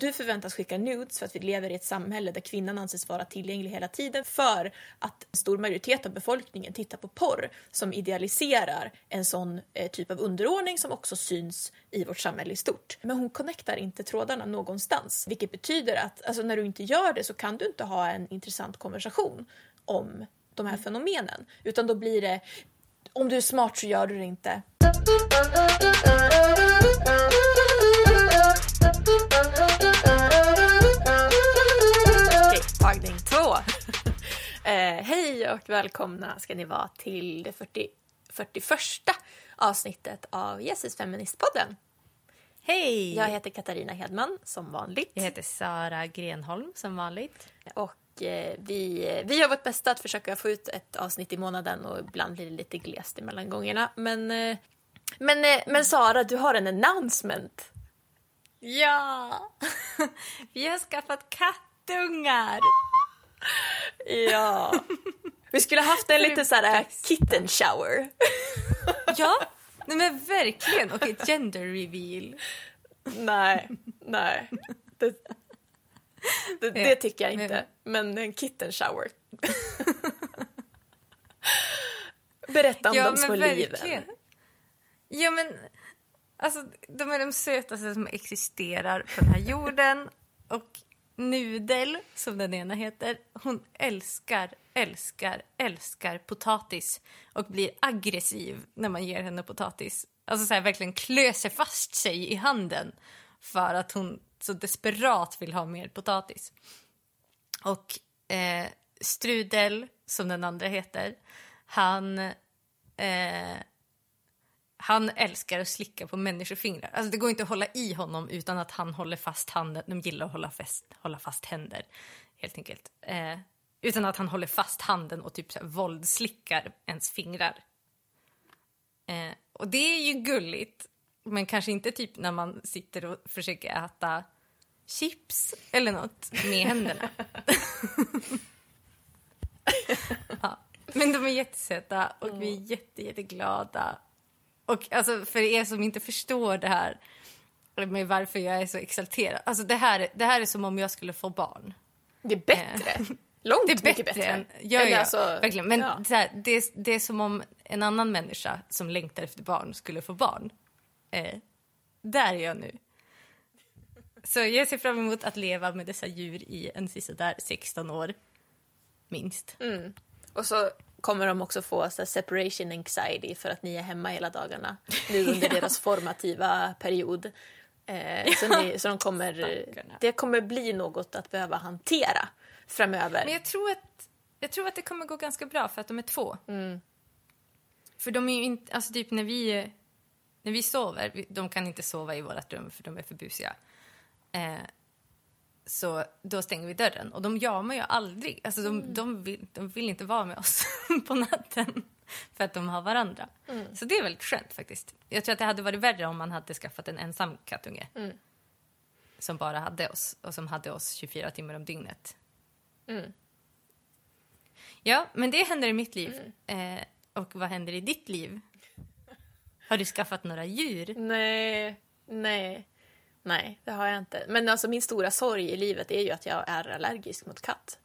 Du förväntas skicka nudes för att vi lever i ett samhälle där kvinnan anses vara tillgänglig hela tiden för att en stor majoritet av befolkningen tittar på porr som idealiserar en sån eh, typ av underordning som också syns i vårt samhälle i stort. Men hon connectar inte trådarna någonstans, vilket betyder att alltså, när du inte gör det så kan du inte ha en intressant konversation om de här fenomenen, utan då blir det om du är smart så gör du det inte. Eh, hej och välkomna ska ni vara till det 40, 41 avsnittet av Jesus Feministpodden. Hej! Jag heter Katarina Hedman som vanligt. Jag heter Sara Grenholm som vanligt. Och eh, vi, vi gör vårt bästa att försöka få ut ett avsnitt i månaden och ibland blir det lite glest mellan gångerna. Men, eh, men, eh, men Sara, du har en announcement. Ja! Vi har skaffat kattungar! Ja. Vi skulle haft en lite såhär kitten shower. Ja, nej men verkligen. Och ett gender reveal. Nej, nej. Det, det, det tycker jag inte. Men en kitten shower. Berätta om ja, de små liven. Ja, men alltså, de är de sötaste som existerar på den här jorden. Och Nudel, som den ena heter, hon älskar, älskar, älskar potatis och blir aggressiv när man ger henne potatis. Alltså så här, verkligen klöser fast sig i handen för att hon så desperat vill ha mer potatis. Och eh, Strudel, som den andra heter, han, eh, han älskar att slicka på människofingrar. Alltså det går inte att hålla i honom utan att han håller fast handen. De gillar att hålla fast, hålla fast händer, helt enkelt. Eh, utan att han håller fast handen och typ så här våldslickar ens fingrar. Eh, och det är ju gulligt, men kanske inte typ när man sitter och försöker äta chips eller något med händerna. ja. Men de är jättesöta och vi är jätte, jätteglada. Och alltså, för er som inte förstår det här med varför jag är så exalterad. Alltså det här, det här är som om jag skulle få barn. Det är bättre. Långt Det är mycket bättre. än- Ja, ja, alltså, verkligen. Men ja. här, det, är, det är som om en annan människa som längtar efter barn skulle få barn. Eh, där är jag nu. Så jag ser fram emot att leva med dessa djur i en sisådär 16 år, minst. Mm. Och så kommer de också få så separation anxiety för att ni är hemma hela dagarna nu under deras formativa period. Eh, så, ni, så de kommer, det kommer bli något att behöva hantera framöver. Men jag tror, att, jag tror att det kommer gå ganska bra för att de är två. Mm. För de är ju inte, alltså typ när vi, när vi sover, de kan inte sova i vårt rum för de är för busiga. Eh, så då stänger vi dörren och de jamar ju aldrig. Alltså de, de, vill, de vill inte vara med oss på natten för att de har varandra. Så det är väldigt skönt faktiskt. Jag tror att det hade varit värre om man hade skaffat en ensam kattunge. Som bara hade oss och som hade oss 24 timmar om dygnet. Mm. Ja, men det händer i mitt liv. Eh, och vad händer i ditt liv? Har du skaffat några djur? Nej, nej, nej, det har jag inte. Men alltså min stora sorg i livet är ju att jag är allergisk mot katt.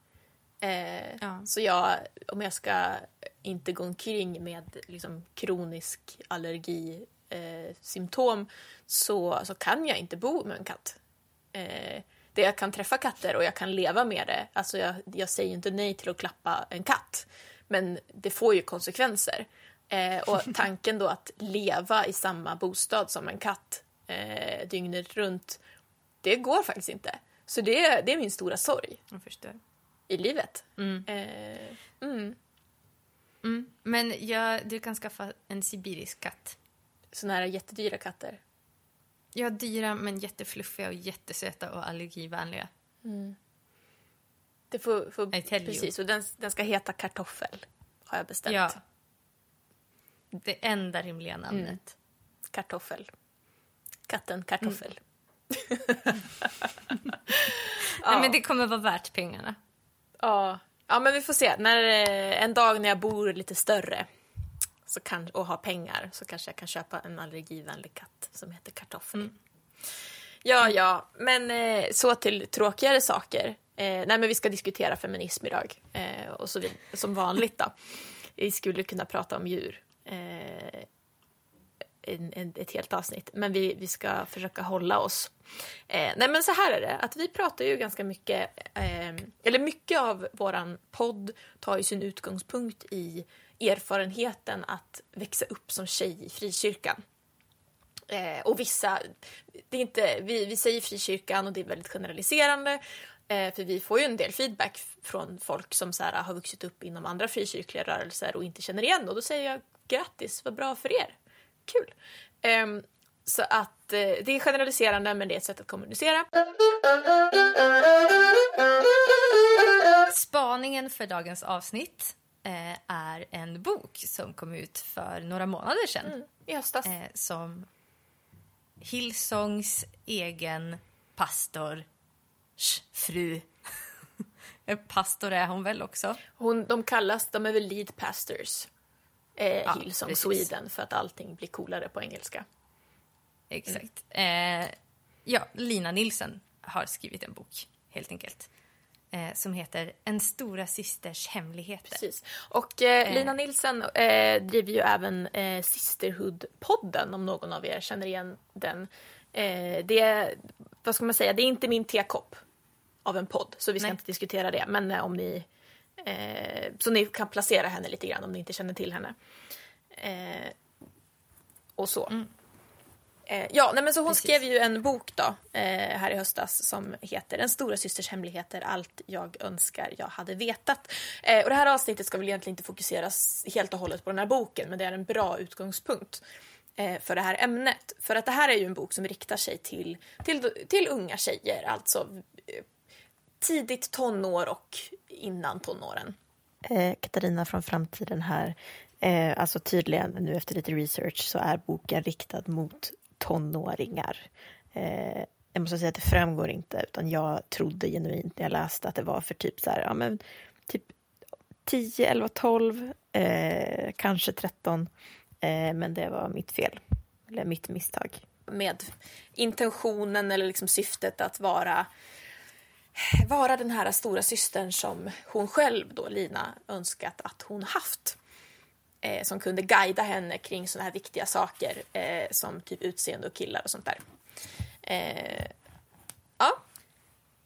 Eh, Ja. Så jag, om jag ska inte gå omkring med liksom kronisk allergisymptom eh, symptom, så, så kan jag inte bo med en katt. Eh, det jag kan träffa katter och jag kan leva med det. Alltså jag, jag säger inte nej till att klappa en katt. Men det får ju konsekvenser. Eh, och tanken då att leva i samma bostad som en katt eh, dygnet runt, det går faktiskt inte. Så det, det är min stora sorg i livet. Mm. Eh, mm. Mm. Men ja, du kan skaffa en sibirisk katt. Såna här jättedyra katter. Ja, dyra men jättefluffiga och jättesöta och allergivänliga. Det får, får, you. precis, och den, den ska heta kartoffel. Har jag bestämt. Ja. Det enda rimliga namnet. Kartoffel. Katten kartoffel. Nej, men det kommer vara värt pengarna. Ja. ja, men vi får se. När, eh, en dag när jag bor lite större så kan, och har pengar så kanske jag kan köpa en allergivänlig katt som heter kartoffel. Ja, ja, men eh, så till tråkigare saker. Eh, nej, men vi ska diskutera feminism idag. Eh, och så vid, som vanligt då. Vi skulle kunna prata om djur. En, en, ett helt avsnitt. Men vi, vi ska försöka hålla oss. Eh, nej men så här är det, att vi pratar ju ganska mycket, eh, eller mycket av våran podd tar ju sin utgångspunkt i erfarenheten att växa upp som tjej i frikyrkan. Eh, och vissa, det är inte, vi, vi säger frikyrkan och det är väldigt generaliserande. Eh, för vi får ju en del feedback från folk som så här, ah, har vuxit upp inom andra frikyrkliga rörelser och inte känner igen. Och då säger jag grattis, vad bra för er. Kul. Um, så att eh, det är generaliserande men det är ett sätt att kommunicera. Spaningen för dagens avsnitt eh, är en bok som kom ut för några månader sedan. Mm, I höstas. Eh, som Hillsongs egen pastor fru. pastor är hon väl också? Hon, de kallas, de är väl lead pastors. Eh, Ja, Hillsong precis. Sweden för att allting blir coolare på engelska. Exakt. Eh, ja, Lina Nilsson har skrivit en bok, helt enkelt. Eh, som heter En stora systers hemligheter. Precis. Och eh, Lina Nilsson eh, driver ju även eh, Sisterhood-podden om någon av er känner igen den. Eh, det är, vad ska man säga, det är inte min tekopp av en podd så vi ska Nej. inte diskutera det. Men eh, om ni, eh, så ni kan placera henne lite grann om ni inte känner till henne. Eh, och så. Eh, ja, nej men så hon Precis. skrev ju en bok då eh, här i höstas som heter En stora systers hemligheter, allt jag önskar jag hade vetat. Eh, och det här avsnittet ska väl egentligen inte fokuseras helt och hållet på den här boken men det är en bra utgångspunkt eh, för det här ämnet. För att det här är ju en bok som riktar sig till, till, till unga tjejer, alltså tidigt tonår och innan tonåren. Eh, Katarina från framtiden här. Eh, alltså tydligen nu efter lite research så är boken riktad mot tonåringar. Eh, jag måste säga att det framgår inte utan jag trodde genuint när jag läste att det var för typ så här, ja men typ 10, 11, 12, eh, kanske 13. Eh, men det var mitt fel. Eller mitt misstag. med intentionen eller liksom syftet att vara vara den här stora systern som hon själv då, Lina, önskat att hon haft. Eh, som kunde guida henne kring såna här viktiga saker eh, som typ utseende och killar och sånt där. Eh, ja,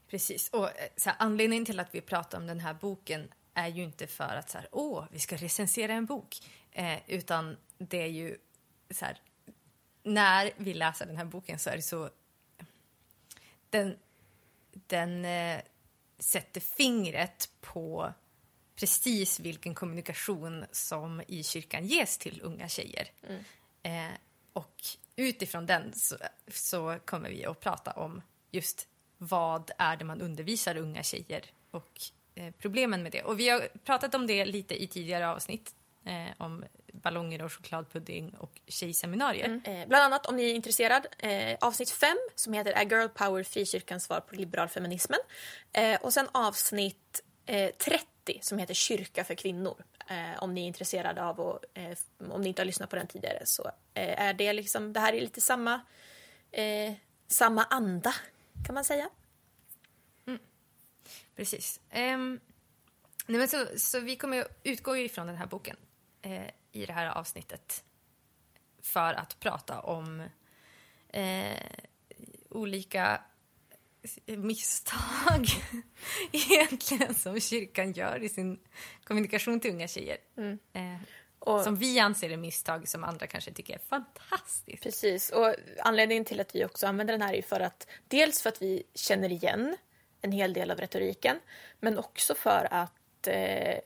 Precis. Och eh, så här, anledningen till att vi pratar om den här boken är ju inte för att så här, åh, vi ska recensera en bok. Eh, utan det är ju så här, när vi läser den här boken så är det så... Den, den eh, sätter fingret på precis vilken kommunikation som i kyrkan ges till unga tjejer. Eh, och utifrån den så, så kommer vi att prata om just vad är det man undervisar unga tjejer och eh, problemen med det. Och vi har pratat om det lite i tidigare avsnitt eh, om ballonger och chokladpudding och tjejseminarier. Eh, bland annat om ni är intresserad, eh, avsnitt 5 som heter Är Girl Power frikyrkans svar på liberalfeminismen? Eh, och sen avsnitt eh, 30 som heter Kyrka för kvinnor. Eh, om ni är intresserade av och eh, om ni inte har lyssnat på den tidigare så eh, är det liksom, det här är lite samma, eh, samma anda kan man säga. Precis. Ehm, nej men så, så vi kommer utgå ifrån den här boken eh, i det här avsnittet för att prata om eh, olika misstag egentligen som kyrkan gör i sin kommunikation till unga tjejer. Eh, Och- som vi anser är misstag som andra kanske tycker är fantastiskt. Precis, och anledningen till att vi också använder den här är för att dels för att vi känner igen en hel del av retoriken, men också för att eh,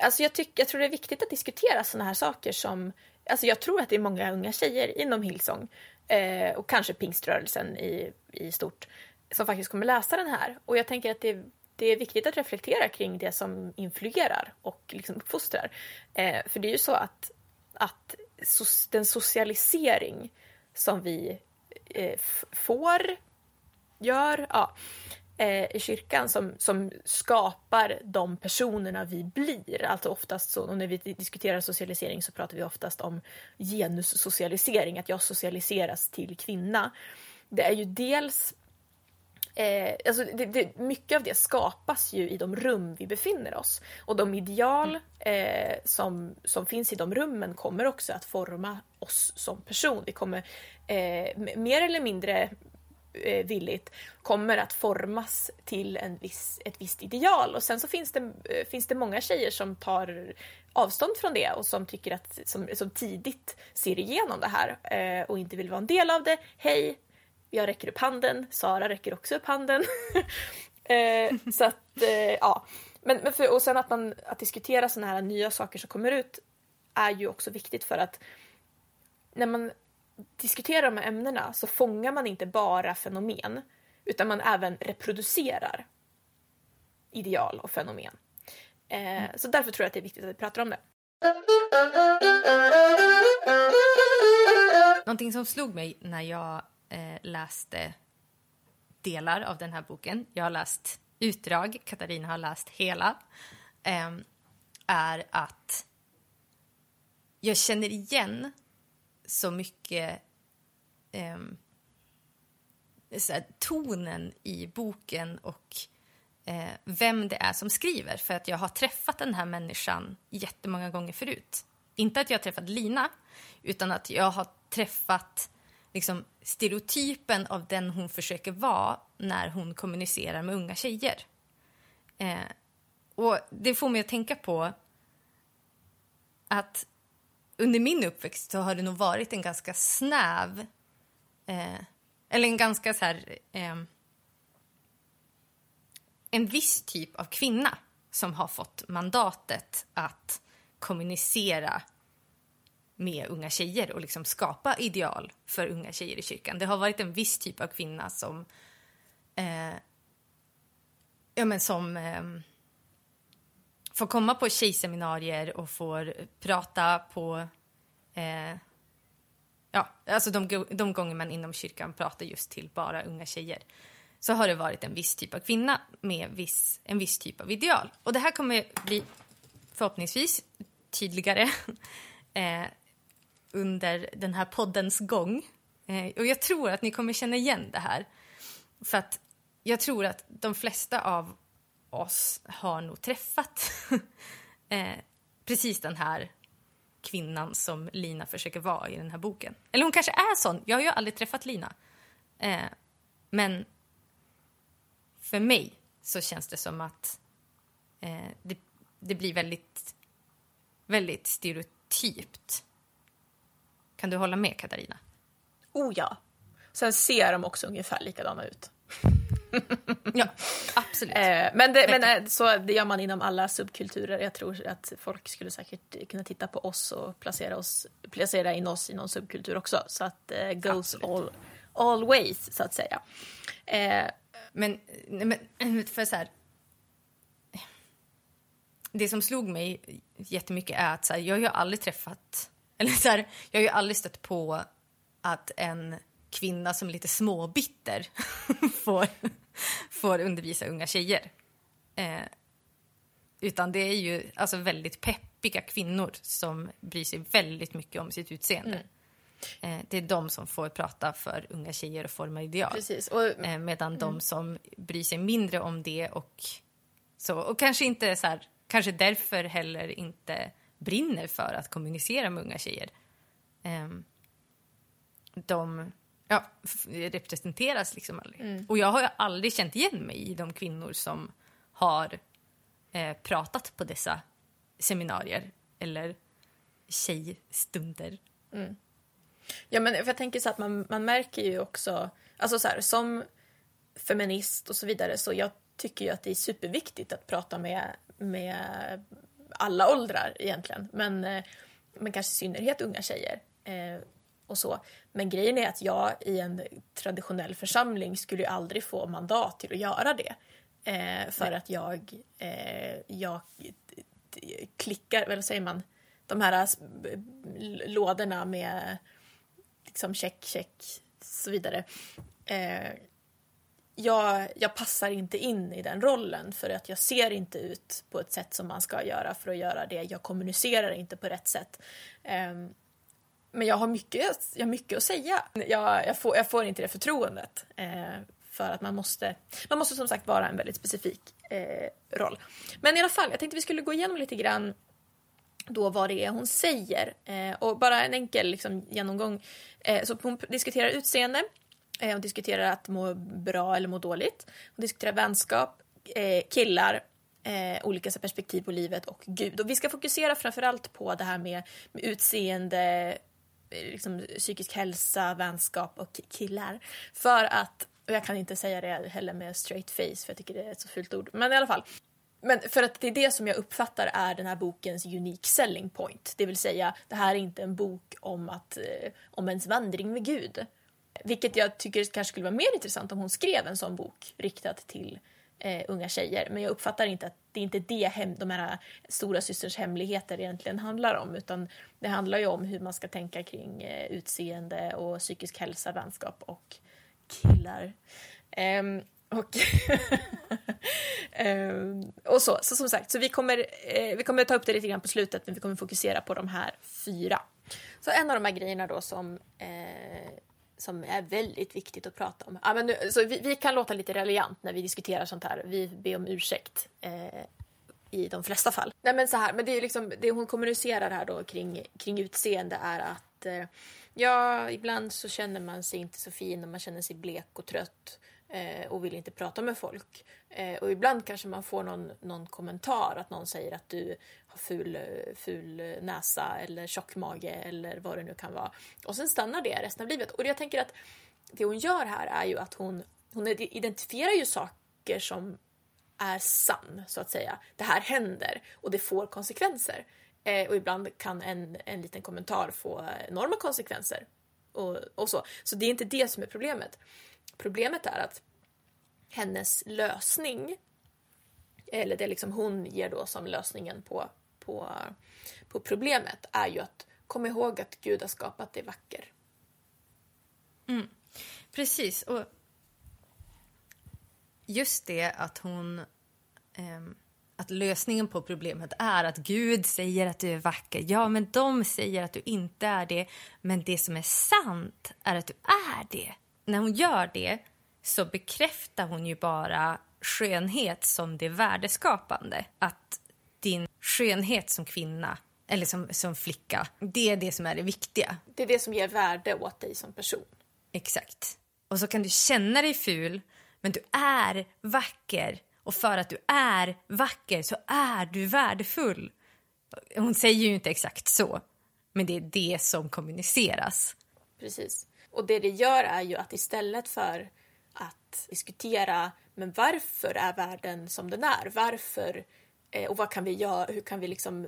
alltså jag, tycker, jag tror det är viktigt att diskutera sådana här saker som Alltså jag tror att det är många unga tjejer inom Hillsong eh, och kanske pingströrelsen i, i stort som faktiskt kommer läsa den här. Och jag tänker att det, det är viktigt att reflektera kring det som influerar och liksom uppfostrar. Eh, för det är ju så att, att so- den socialisering som vi eh, f- får, gör, ja, i kyrkan som, som skapar de personerna vi blir. Alltså oftast så, och när vi diskuterar socialisering så pratar vi oftast om genussocialisering, att jag socialiseras till kvinna. det är ju dels Eh, alltså det, det, mycket av det skapas ju i de rum vi befinner oss. Och de ideal eh, som, som finns i de rummen kommer också att forma oss som person. Vi kommer eh, mer eller mindre eh, Eh, villigt kommer att formas till en viss, ett visst ideal. Och sen så finns det, eh, finns det många tjejer som tar avstånd från det och som tycker att som, som tidigt ser igenom det här eh, och inte vill vara en del av det. Hej, jag räcker upp handen, Sara räcker också upp handen. eh, så att, eh, ja. Men, men för, och sen att man att diskutera sådana här nya saker som kommer ut är ju också viktigt för att när man diskuterar de här ämnena så fångar man inte bara fenomen utan man även reproducerar ideal och fenomen. Eh, så därför tror jag att det är viktigt att vi pratar om det. Någonting som slog mig när jag eh, läste delar av den här boken, jag har läst utdrag, Katarina har läst hela, eh, är att jag känner igen så mycket eh, så här, tonen i boken och eh, vem det är som skriver. För att jag har träffat den här människan jättemånga gånger förut. Inte att jag har träffat Lina, utan att jag har träffat liksom, stereotypen av den hon försöker vara när hon kommunicerar med unga tjejer. Eh, och Det får mig att tänka på att under min uppväxt så har det nog varit en ganska snäv... Eh, eller en ganska så här... Eh, en viss typ av kvinna som har fått mandatet att kommunicera med unga tjejer och liksom skapa ideal för unga tjejer i kyrkan. Det har varit en viss typ av kvinna som... Eh, ja, men som eh, får komma på tjejseminarier och får prata på... Eh, ja, alltså de, de gånger man inom kyrkan pratar just till bara unga tjejer så har det varit en viss typ av kvinna med viss, en viss typ av ideal. Och det här kommer bli förhoppningsvis tydligare eh, under den här poddens gång. Eh, och jag tror att ni kommer känna igen det här. För att jag tror att de flesta av oss har nog träffat eh, precis den här kvinnan som Lina försöker vara i den här boken. Eller hon kanske är sån. Jag har ju aldrig träffat Lina. Eh, men för mig så känns det som att eh, det, det blir väldigt, väldigt stereotypt kan du hålla med, Katarina? Oh ja. Sen ser de också ungefär likadana ut. ja, absolut. Eh, men, det, men eh, så det gör man inom alla subkulturer. Jag tror att folk skulle säkert kunna titta på oss och placera, oss, placera in oss i någon subkultur också. Så att eh, goes all, all ways, så att säga. Eh, men, men för så här, Det som slog mig jättemycket är att så här, jag har ju aldrig träffat eller så här, jag har ju aldrig stött på att en kvinna som är lite småbitter får, får undervisa unga tjejer. Eh, utan det är ju alltså väldigt peppiga kvinnor som bryr sig väldigt mycket om sitt utseende. Mm. Eh, det är de som får prata för unga tjejer och forma ideal. Precis. Och, eh, medan mm. de som bryr sig mindre om det och så, och kanske inte så här, kanske därför heller inte brinner för att kommunicera med unga tjejer. Um, de ja, representeras liksom aldrig. Mm. Och jag har aldrig känt igen mig i de kvinnor som har eh, pratat på dessa seminarier eller tjejstunder. Mm. Ja, men jag tänker så att man, man märker ju också, alltså så här, som feminist och så vidare, så jag tycker ju att det är superviktigt att prata med, med alla åldrar egentligen. Men, eh, men kanske i synnerhet unga tjejer. Eh, och så. Men grejen är att jag i en traditionell församling skulle ju aldrig få mandat till att göra det. Eh, för Nej. att jag, eh, jag klickar, eller säger man, de här lådorna med liksom check, check, så vidare. Eh, jag, jag passar inte in i den rollen för att jag ser inte ut på ett sätt som man ska göra för att göra det. Jag kommunicerar inte på rätt sätt. Um, men jag har mycket, jag har mycket att säga. Jag, jag, får, jag får inte det förtroendet. Eh, för att man måste, man måste som sagt vara en väldigt specifik eh, roll. Men i alla fall, jag tänkte vi skulle gå igenom lite grann då vad det är hon säger. Eh, och bara en enkel liksom, genomgång. Eh, så hon diskuterar utseende, eh, hon diskuterar att må bra eller må dåligt. Hon diskuterar vänskap, eh, killar, eh, olika perspektiv på livet och Gud. Och vi ska fokusera framförallt på det här med, med utseende, liksom, psykisk hälsa, vänskap och killar. För att, och jag kan inte säga det heller med straight face för jag tycker det är ett så fult ord. Men i alla fall. Men för att det är det som jag uppfattar är den här bokens unique selling point. Det vill säga, det här är inte en bok om, att, eh, om ens vandring med Gud. Vilket jag tycker kanske skulle vara mer intressant om hon skrev en sån bok riktad till eh, unga tjejer. Men jag uppfattar inte att det är inte det hem, de här stora systers hemligheter egentligen handlar om. Utan det handlar ju om hur man ska tänka kring eh, utseende och psykisk hälsa, vänskap och killar. Um, och, um, och så. så som sagt, så vi kommer, eh, vi kommer ta upp det lite grann på slutet men vi kommer fokusera på de här fyra. Så en av de här grejerna då som eh, som är väldigt viktigt att prata om. Ja, men nu, så vi, vi, kan låta lite raljant när vi diskuterar sånt här. Vi ber om ursäkt eh, i de flesta fall. Nej, men så här, men det, är liksom, det hon kommunicerar här då kring, kring utseende är att eh, ja, ibland så känner man sig inte så fin och man känner sig blek och trött eh, och vill inte prata med folk. Eh, och ibland kanske man får någon, någon kommentar, att någon säger att du har ful, ful näsa eller tjock mage eller vad det nu kan vara. Och sen stannar det resten av livet. Och jag tänker att det hon gör här är ju att hon, hon identifierar ju saker som är sann, så att säga. Det här händer och det får konsekvenser. Eh, och ibland kan en, en liten kommentar få enorma konsekvenser. Och, och så. så det är inte det som är problemet. Problemet är att hennes lösning, eller det liksom hon ger då som lösningen på, på, på problemet, är ju att komma ihåg att Gud har skapat dig vacker. Mm. Precis. Och just det att hon... Eh, att lösningen på problemet är att Gud säger att du är vacker. Ja, men de säger att du inte är det. Men det som är sant är att du är det. När hon gör det så bekräftar hon ju bara skönhet som det värdeskapande. Att din skönhet som kvinna, eller som, som flicka, det är det som är det viktiga. Det är det som ger värde åt dig som person. Exakt. Och så kan du känna dig ful, men du är vacker. Och för att du är vacker så är du värdefull. Hon säger ju inte exakt så, men det är det som kommuniceras. Precis. Och det det gör är ju att istället för att diskutera men varför är världen som den är? Varför eh, och vad kan vi göra? Hur kan vi liksom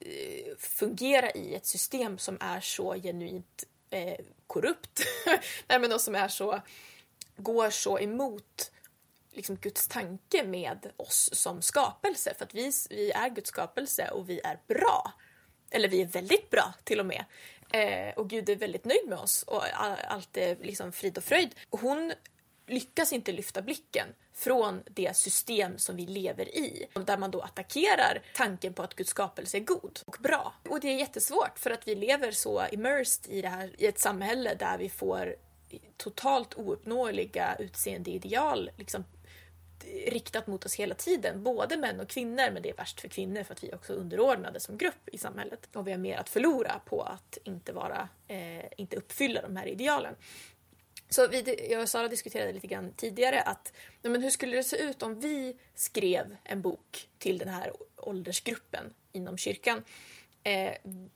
eh, fungera i ett system som är så genuint eh, korrupt? Nej, men som är så går så emot liksom Guds tanke med oss som skapelse för att vi, vi är Guds skapelse och vi är bra. Eller vi är väldigt bra till och med. Eh, och Gud är väldigt nöjd med oss och allt är liksom frid och fröjd. Och hon lyckas inte lyfta blicken från det system som vi lever i. Där man då attackerar tanken på att Guds skapelse är god och bra. Och det är jättesvårt för att vi lever så immersed i, det här, i ett samhälle där vi får totalt ouppnåeliga utseendeideal liksom, riktat mot oss hela tiden. Både män och kvinnor, men det är värst för kvinnor för att vi är också underordnade som grupp i samhället. Och vi har mer att förlora på att inte, vara, eh, inte uppfylla de här idealen. Så vi, jag och Sara diskuterade lite grann tidigare att men hur skulle det se ut om vi skrev en bok till den här åldersgruppen inom kyrkan? Eh,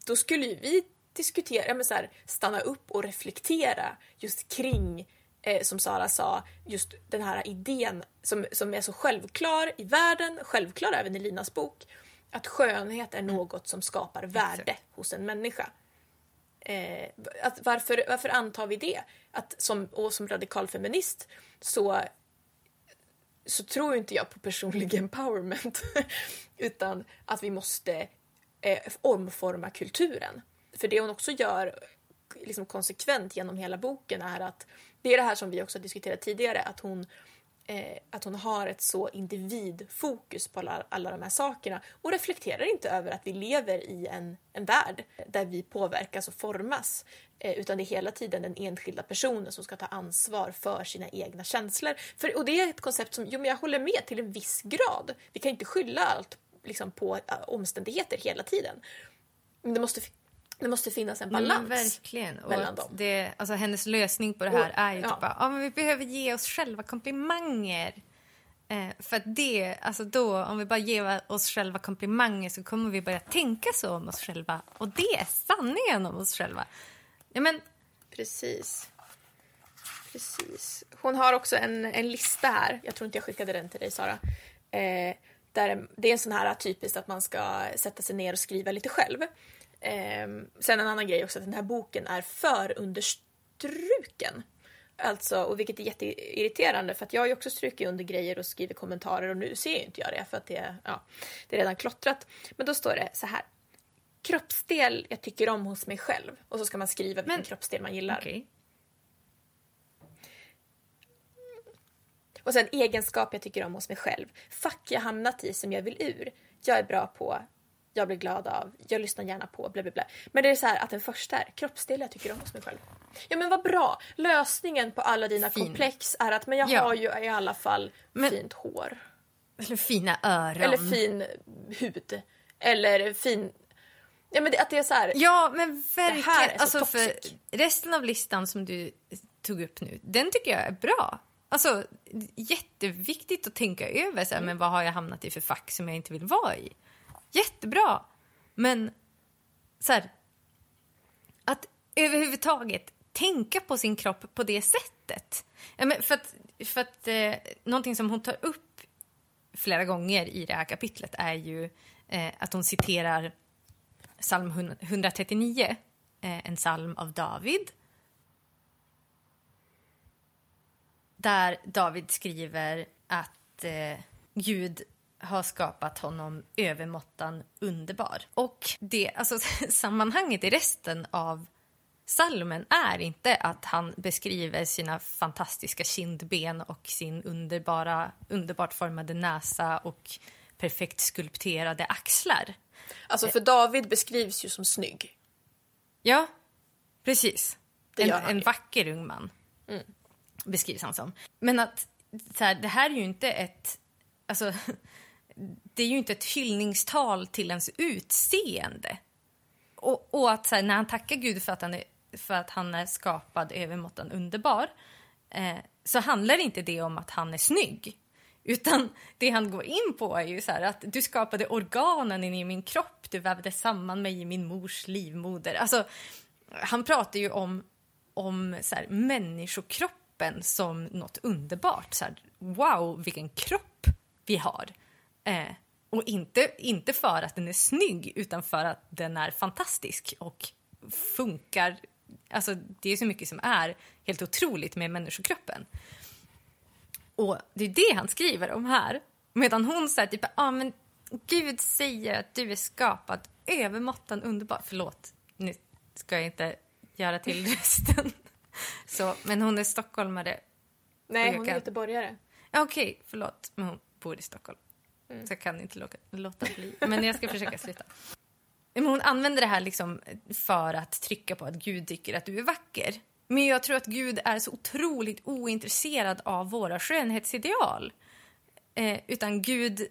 då skulle ju vi diskutera, men så här, stanna upp och reflektera just kring eh, som Sara sa, just den här idén som, som är så självklar i världen, självklar även i Linas bok, att skönhet är mm. något som skapar värde Exakt. hos en människa. Eh, att varför, varför antar vi det? Att som, och som radikal feminist så, så tror inte jag på personlig empowerment utan att vi måste eh, omforma kulturen. För det hon också gör liksom konsekvent genom hela boken är att det är det här som vi också diskuterat tidigare, att hon eh, att hon har ett så individfokus på alla, alla de här sakerna och reflekterar inte över att vi lever i en, en värld där vi påverkas och formas. Eh, utan det är hela tiden den enskilda personen som ska ta ansvar för sina egna känslor. För, och det är ett koncept som, jo men jag håller med till en viss grad. Vi kan inte skylla allt liksom, på eh, omständigheter hela tiden. Men det måste, det måste finnas en balans. Verkligen. Och mellan dem. Det, alltså, hennes lösning på det här Och- är ju ja. typ bara, men vi behöver ge oss själva komplimanger. Eh, för det, alltså då, om vi bara ger oss själva komplimanger så kommer vi börja tänka så om oss själva. Och det är sanningen om oss själva. Ja, men, Precis. Precis. Hon har också en, en lista här. Jag tror inte jag skickade den till dig, Sara. Eh, där det är en sån här typiskt att man ska sätta sig ner och skriva lite själv. Eh, sen en annan grej också att den här boken är för understruken. Alltså, och vilket är jätteirriterande för att jag har ju också strukit under grejer och skrivit kommentarer och nu ser ju inte jag det för att det, ja, det är redan klottrat. Men då står det så här. Kroppsdel jag tycker om hos mig själv. Och så ska man skriva vilken Men- kroppsdel man gillar. okej. Och sen egenskap jag tycker om hos mig själv. Fack jag hamnat i som jag vill ur. Jag är bra på. Jag blir glad av. Jag lyssnar gärna på. Bla bla bla. Men det är så här att den första är kroppsdel jag tycker om hos mig själv. Ja men vad bra. Lösningen på alla dina Fin. komplex är att men jag Ja. har ju i alla fall Men- fint hår. Eller fina öron. Eller fin hud. Eller fin... Ja men det, att det är så här. Ja, men verkligen. Det här är så alltså, för toxic. resten av listan som du tog upp nu, den tycker jag är bra. Alltså, jätteviktigt att tänka över så här, men vad har jag hamnat i för fack som jag inte vill vara i. Jättebra. Men så här, att överhuvudtaget tänka på sin kropp på det sättet. För att, för att eh, någonting som hon tar upp flera gånger i det här kapitlet är ju eh, att hon citerar psalm 139, eh, en psalm av David. Där David skriver att eh, Gud har skapat honom övermåttan underbar. Och det, alltså, sammanhanget i resten av salmen är inte att han beskriver sina fantastiska kindben och sin underbara, underbart formade näsa och perfekt skulpterade axlar. Alltså för David beskrivs ju som snygg. Ja, precis. En, en vacker ung man beskrivs han som. Men att så här, det här är ju inte ett... Alltså, det är ju inte ett hyllningstal till ens utseende. Och, och att så här, när han tackar Gud för att han är, för att han är skapad övermåttan underbar eh, så handlar inte det om att han är snygg. Utan det han går in på är ju så här att du skapade organen in i min kropp, du vävde samman mig i min mors livmoder. Alltså, han pratar ju om, om så här, människokroppen som något underbart. Så här, wow, vilken kropp vi har. Eh, och inte, inte för att den är snygg, utan för att den är fantastisk och funkar. Alltså, det är så mycket som är helt otroligt med människokroppen. Och det är det han skriver om här. Medan hon säger typ, ah, men Gud säger att du är skapad övermåttan underbar. Förlåt, nu ska jag inte göra till resten. Så, men hon är stockholmare. Nej, hon är göteborgare. Okej, förlåt, men hon bor i Stockholm. Mm. Så jag kan inte låta, låta bli. Men jag ska försöka sluta. Men hon använder det här liksom för att trycka på att Gud tycker att du är vacker. Men jag tror att Gud är så otroligt ointresserad av våra skönhetsideal. Eh, utan Gud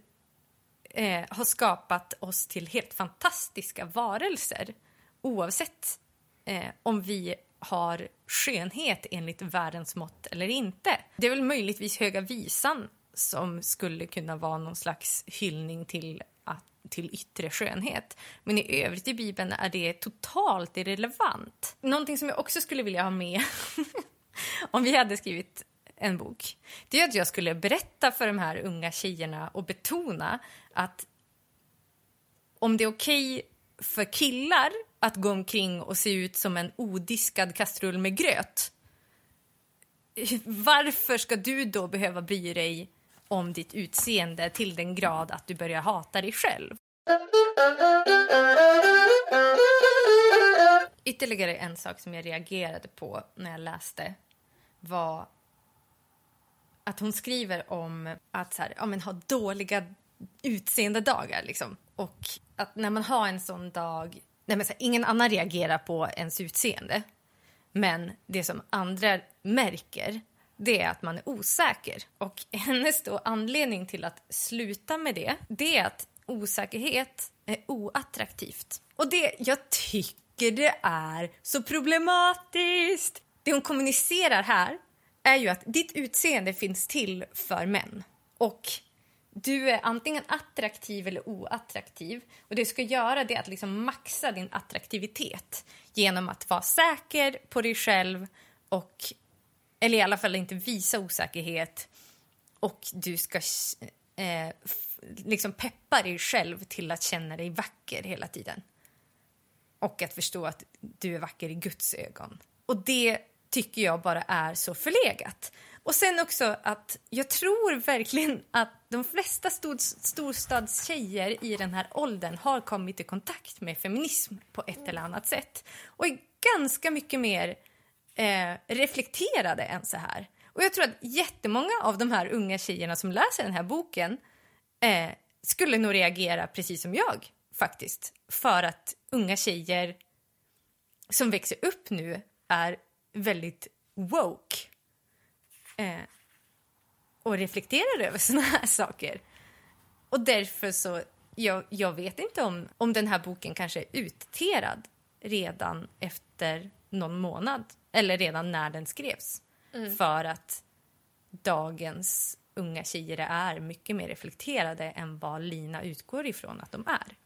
eh, har skapat oss till helt fantastiska varelser oavsett eh, om vi har skönhet enligt världens mått eller inte. Det är väl möjligtvis Höga visan som skulle kunna vara någon slags hyllning till, att, till yttre skönhet. Men i övrigt i Bibeln är det totalt irrelevant. Någonting som jag också skulle vilja ha med om vi hade skrivit en bok, det är att jag skulle berätta för de här unga tjejerna och betona att om det är okej för killar att gå omkring och se ut som en odiskad kastrull med gröt varför ska du då behöva bry dig om ditt utseende till den grad att du börjar hata dig själv? Ytterligare en sak som jag reagerade på när jag läste var att hon skriver om att så här, ja, men ha dåliga utseendedagar. Liksom. Och att när man har en sån dag... Nej, men så här, ingen annan reagerar på ens utseende. Men det som andra märker det är att man är osäker. Och hennes då anledning till att sluta med det, det är att osäkerhet är oattraktivt. Och det, jag tycker det är så problematiskt. Det hon kommunicerar här är ju att ditt utseende finns till för män. Och du är antingen attraktiv eller oattraktiv. Och Det du ska göra det är att liksom maxa din attraktivitet genom att vara säker på dig själv och eller i alla fall inte visa osäkerhet. Och du ska eh, liksom peppa dig själv till att känna dig vacker hela tiden. Och att förstå att du är vacker i Guds ögon. Och det tycker jag bara är så förlegat. Och sen också att jag tror verkligen att de flesta stod, storstadstjejer i den här åldern har kommit i kontakt med feminism på ett eller annat sätt och är ganska mycket mer eh, reflekterade än så här. Och jag tror att jättemånga av de här unga tjejerna som läser den här boken eh, skulle nog reagera precis som jag faktiskt. För att unga tjejer som växer upp nu är väldigt woke eh, och reflekterar över såna här saker. Och därför så, jag, jag vet inte om, om den här boken kanske är utterad redan efter någon månad eller redan när den skrevs. Mm. För att dagens unga tjejer är mycket mer reflekterade än vad Lina utgår ifrån att de är.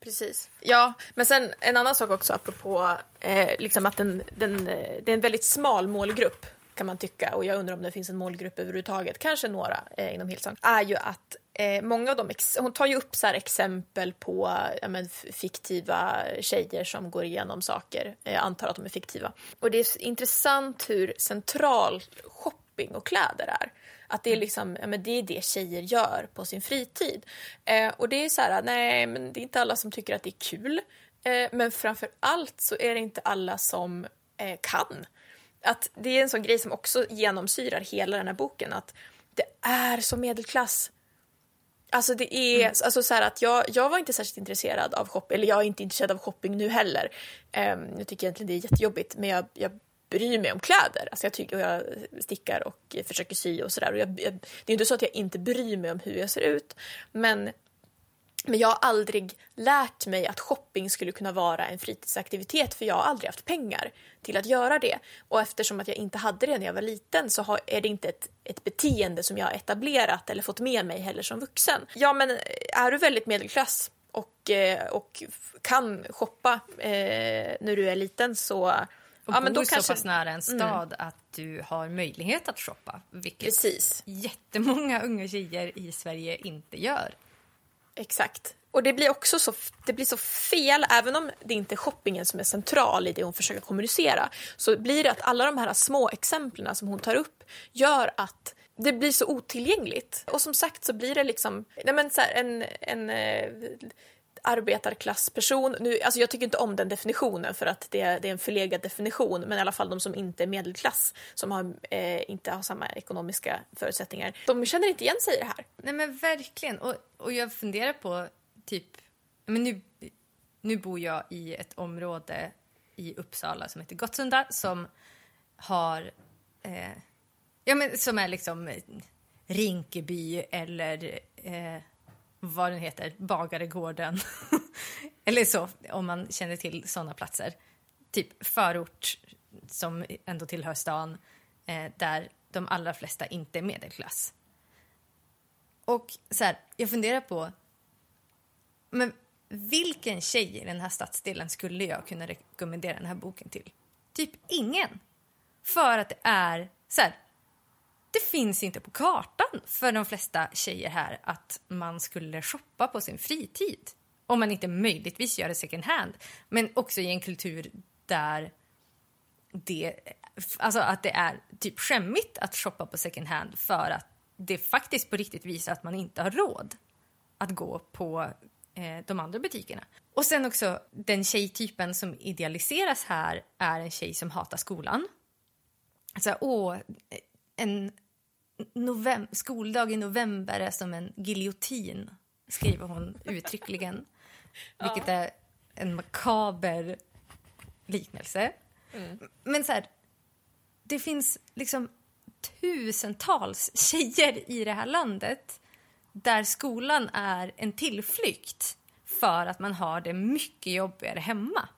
Precis. Ja, men sen en annan sak också apropå eh, liksom att den, den, det är en väldigt smal målgrupp kan man tycka och jag undrar om det finns en målgrupp överhuvudtaget, kanske några eh, inom Hillsong, är ju att eh, många av dem, hon tar ju upp så exempel på ja, men, fiktiva tjejer som går igenom saker, jag antar att de är fiktiva. Och det är intressant hur central shopping och kläder är. Att det är, liksom, ja, men det är det tjejer gör på sin fritid. Eh, och det är så här, nej men det är inte alla som tycker att det är kul. Eh, men framför allt så är det inte alla som eh, kan att det är en sån grej som också genomsyrar hela den här boken att det är så medelklass. Alltså det är, mm. alltså så att jag, jag var inte särskilt intresserad av shopping, eller jag är inte intresserad av shopping nu heller. Um, jag tycker egentligen det är jättejobbigt men jag, jag bryr mig om kläder. Alltså jag, tycker, jag stickar och försöker sy och sådär. Det är inte så att jag inte bryr mig om hur jag ser ut men men jag har aldrig lärt mig att shopping skulle kunna vara en fritidsaktivitet för jag har aldrig haft pengar till att göra det. Och eftersom att jag inte hade det när jag var liten så är det inte ett, ett beteende som jag har etablerat eller fått med mig heller som vuxen. Ja, men är du väldigt medelklass och, eh, och kan shoppa eh, när du är liten så och ja, men då så kanske... pass nära en mm. stad mm. att du har möjlighet att shoppa. Vilket Precis. jättemånga unga tjejer i Sverige inte gör. Exakt. Och det blir också så, det blir så fel, även om det inte är shoppingen som är central i det hon försöker kommunicera, så blir det att alla de här små exemplen som hon tar upp gör att det blir så otillgängligt. Och som sagt så blir det liksom, nej men så här, en, en eh, arbetarklassperson. Nu, alltså jag tycker inte om den definitionen för att det är, det är en förlegad definition, men i alla fall de som inte är medelklass, som har, eh, inte har samma ekonomiska förutsättningar, de känner inte igen sig i det här. Nej men verkligen. Och, och jag funderar på, typ, men nu, nu bor jag i ett område i Uppsala som heter Gottsunda som har, eh, ja men som är liksom Rinkeby eller eh, vad den heter, Bagaregården. Eller så, om man känner till såna platser. Typ förort som ändå tillhör stan, eh, där de allra flesta inte är medelklass. Och så här, jag funderar på, men vilken tjej i den här stadsdelen skulle jag kunna rekommendera den här boken till? Typ ingen. För att det är så här, det finns inte på kartan för de flesta tjejer här att man skulle shoppa på sin fritid. Om man inte möjligtvis gör det second hand. Men också i en kultur där det, alltså att det är typ skämmigt att shoppa på second hand för att det faktiskt på riktigt visar att man inte har råd att gå på eh, de andra butikerna. Och sen också den tjejtypen som idealiseras här är en tjej som hatar skolan. Alltså, åh, en novem- skoldag i november är som en giljotin, skriver hon uttryckligen. Vilket är en makaber liknelse. Men så här, det finns liksom tusentals tjejer i det här landet där skolan är en tillflykt för att man har det mycket jobbigare hemma.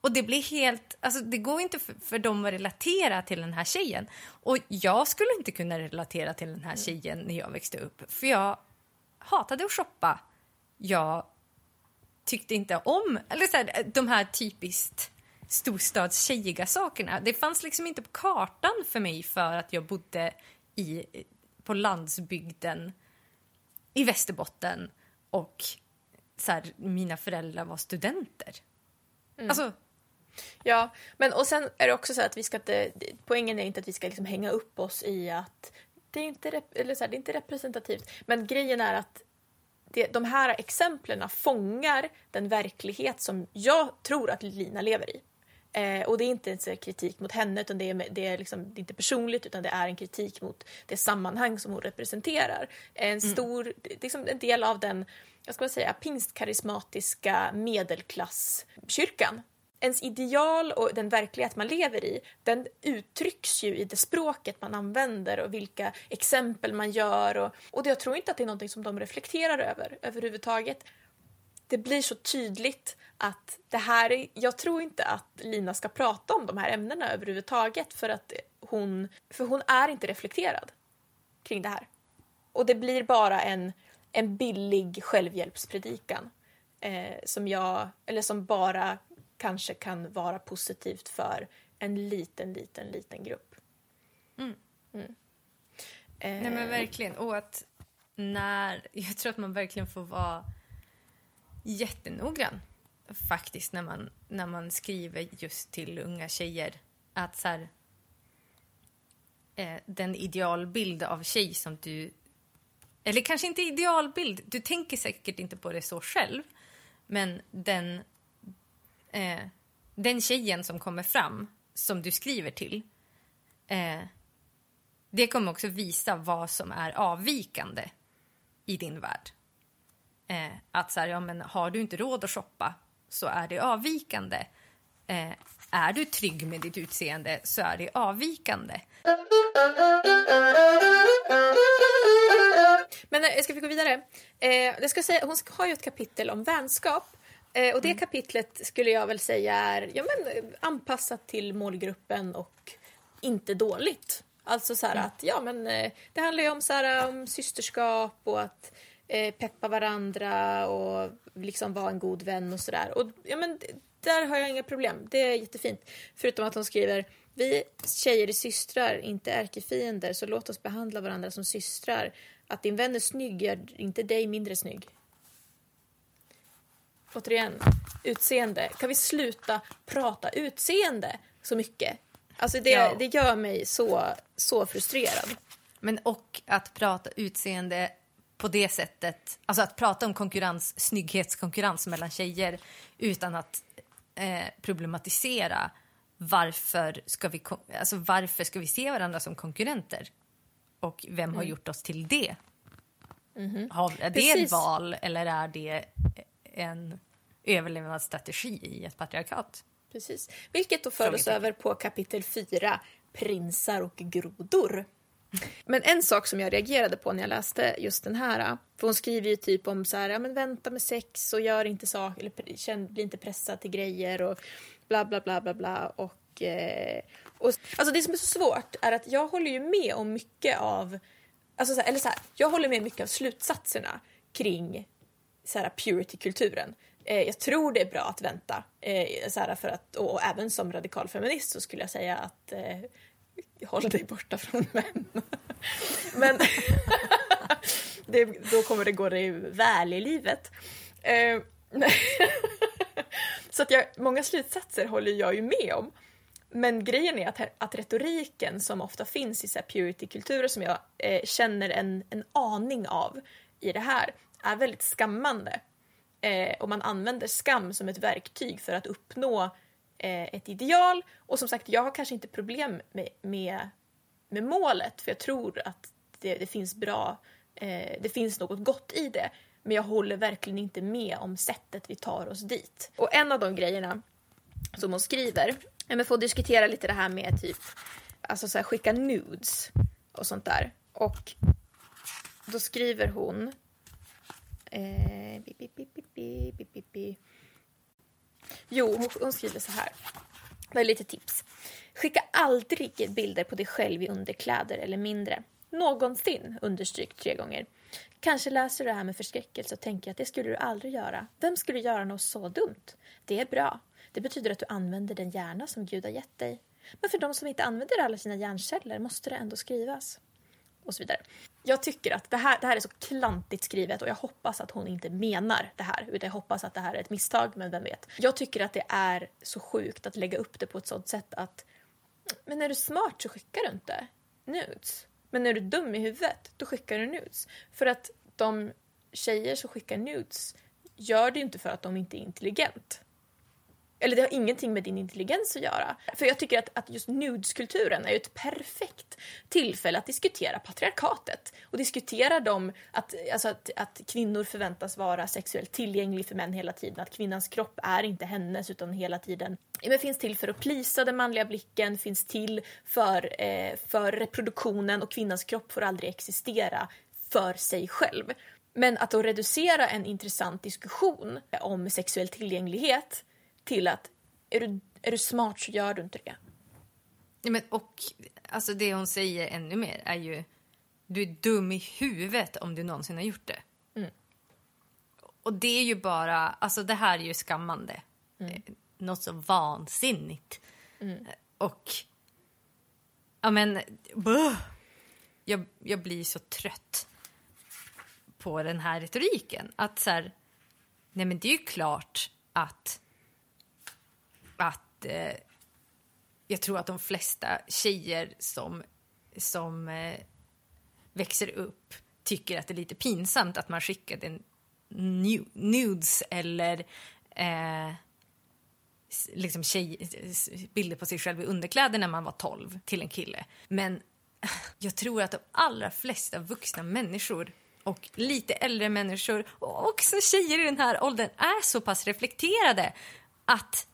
Och det blir helt, alltså det går inte för, för dem att relatera till den här tjejen. Och jag skulle inte kunna relatera till den här tjejen när jag växte upp. För jag hatade att shoppa. Jag tyckte inte om, eller så här, de här typiskt storstadstjejiga sakerna. Det fanns liksom inte på kartan för mig för att jag bodde i, på landsbygden i Västerbotten och så här, mina föräldrar var studenter. Alltså, Ja, men och sen är det också så att vi ska inte, poängen är inte att vi ska liksom hänga upp oss i att det är inte, rep, eller så här, det är inte representativt. Men grejen är att det, de här exemplen fångar den verklighet som jag tror att Lina lever i. Eh, och det är inte en kritik mot henne, utan det är, det, är liksom, det är inte personligt, utan det är en kritik mot det sammanhang som hon representerar. En stor, det är liksom en del av den, jag ska säga, pingstkarismatiska medelklasskyrkan ens ideal och den verklighet man lever i, den uttrycks ju i det språket man använder och vilka exempel man gör. Och, och jag tror inte att det är någonting som de reflekterar över överhuvudtaget. Det blir så tydligt att det här är, jag tror inte att Lina ska prata om de här ämnena överhuvudtaget för att hon, för hon är inte reflekterad kring det här. Och det blir bara en, en billig självhjälpspredikan eh, som jag, eller som bara kanske kan vara positivt för en liten, liten, liten grupp. Mm. Mm. Nej men Eh, verkligen. Och att när, jag tror att man verkligen får vara jättenoggrann faktiskt när man, när man skriver just till unga tjejer. Att så här, eh, den idealbild av tjej som du... Eller kanske inte idealbild, du tänker säkert inte på det så själv. Men den, eh, den tjejen som kommer fram, som du skriver till eh, det kommer också visa vad som är avvikande i din värld. Eh, att så här, ja, men har du inte råd att shoppa så är det avvikande. Eh, är du trygg med ditt utseende så är det avvikande. Men eh, ska vi gå vidare? Eh, jag ska säga, hon har ju ett kapitel om vänskap. Eh, och det kapitlet skulle jag väl säga är ja, men, anpassat till målgruppen och inte dåligt. Alltså så här att ja, men, eh, det handlar ju om, så här, om systerskap och att eh, peppa varandra och liksom vara en god vän och sådär. Och ja, men där har jag inga problem. Det är jättefint. Förutom att hon skriver vi tjejer är systrar, inte ärkefiender, så låt oss behandla varandra som systrar. Att din vän är snygg gör inte dig mindre snygg. Återigen, utseende. Kan vi sluta prata utseende så mycket? Alltså det, Ja. det gör mig så, så frustrerad. Men och att prata utseende på det sättet, alltså att prata om konkurrens, snygghetskonkurrens mellan tjejer utan att eh, problematisera varför ska, vi, alltså varför ska vi se varandra som konkurrenter? Och vem har gjort oss till det? Har, är det ett Precis. val eller är det en överlevnadsstrategi i ett patriarkat? Precis. Vilket då för oss över på kapitel 4, prinsar och grodor. Men en sak som jag reagerade på när jag läste just den här, för hon skriver ju typ om så här, ja men vänta med sex och gör inte saker, eller känn, bli inte pressad till grejer och bla bla bla bla bla och, eh, och alltså det som är så svårt är att jag håller ju med om mycket av, alltså så här, eller så här, jag håller med mycket av slutsatserna kring så här, purity-kulturen. Eh, jag tror det är bra att vänta. Eh, så här, för att, och, och även som radikal feminist så skulle jag säga att eh, håll dig borta från män. Men det, då kommer det gå dig väl i livet. Eh, så att jag, många slutsatser håller jag ju med om. Men grejen är att, att retoriken som ofta finns i purity-kulturer som jag eh, känner en, en aning av i det här är väldigt skammande. Eh, och man använder skam som ett verktyg för att uppnå eh, ett ideal. Och som sagt, jag har kanske inte problem med, med med målet för jag tror att det, det finns bra, eh, det finns något gott i det. Men jag håller verkligen inte med om sättet vi tar oss dit. Och en av de grejerna som hon skriver, men får diskutera lite det här med typ, alltså så här, skicka nudes och sånt där. Och då skriver hon eh, bi, bi, bi, bi, bi, bi. Jo, hon, hon skriver så här. Det är lite tips. Skicka aldrig bilder på dig själv i underkläder eller mindre. Någonsin, understryk tre gånger. Kanske läser du det här med förskräckelse och tänker att det skulle du aldrig göra. Vem skulle göra något så dumt? Det är bra. Det betyder att du använder den hjärna som Gud har gett dig. Men för de som inte använder alla sina hjärnceller måste det ändå skrivas. Och så vidare. Jag tycker att det här, det här är så klantigt skrivet och jag hoppas att hon inte menar det här. Utan jag hoppas att det här är ett misstag, men vem vet. Jag tycker att det är så sjukt att lägga upp det på ett sånt sätt att men är du smart så skickar du inte nudes. Men är du dum i huvudet, då skickar du nudes. För att de tjejer som skickar nudes gör det inte för att de inte är intelligent. Eller det har ingenting med din intelligens att göra. För jag tycker att, att just nudeskulturen är ett perfekt tillfälle att diskutera patriarkatet. Och diskutera dem, att, alltså att, att kvinnor förväntas vara sexuellt tillgänglig för män hela tiden. Att kvinnans kropp är inte hennes utan hela tiden men finns till för att plisa den manliga blicken, finns till för, eh, för reproduktionen och kvinnans kropp får aldrig existera för sig själv. Men att då reducera en intressant diskussion om sexuell tillgänglighet till att är du, är du smart så gör du inte det. Ja, men, och alltså det hon säger ännu mer är ju du är dum i huvudet om du någonsin har gjort det. Mm. Och det är ju bara, alltså det här är ju skammande. Mm. Något så vansinnigt. Mm. Och, ja men, buh, jag, jag blir så trött på den här retoriken. Att så här, nej men det är ju klart att att eh, jag tror att de flesta tjejer som, som eh, växer upp tycker att det är lite pinsamt att man skickade nudes eller eh, liksom tjej, bilder på sig själv i underkläder när man var 12 till en kille. Men jag tror att de allra flesta vuxna människor och lite äldre människor och också tjejer i den här åldern är så pass reflekterade att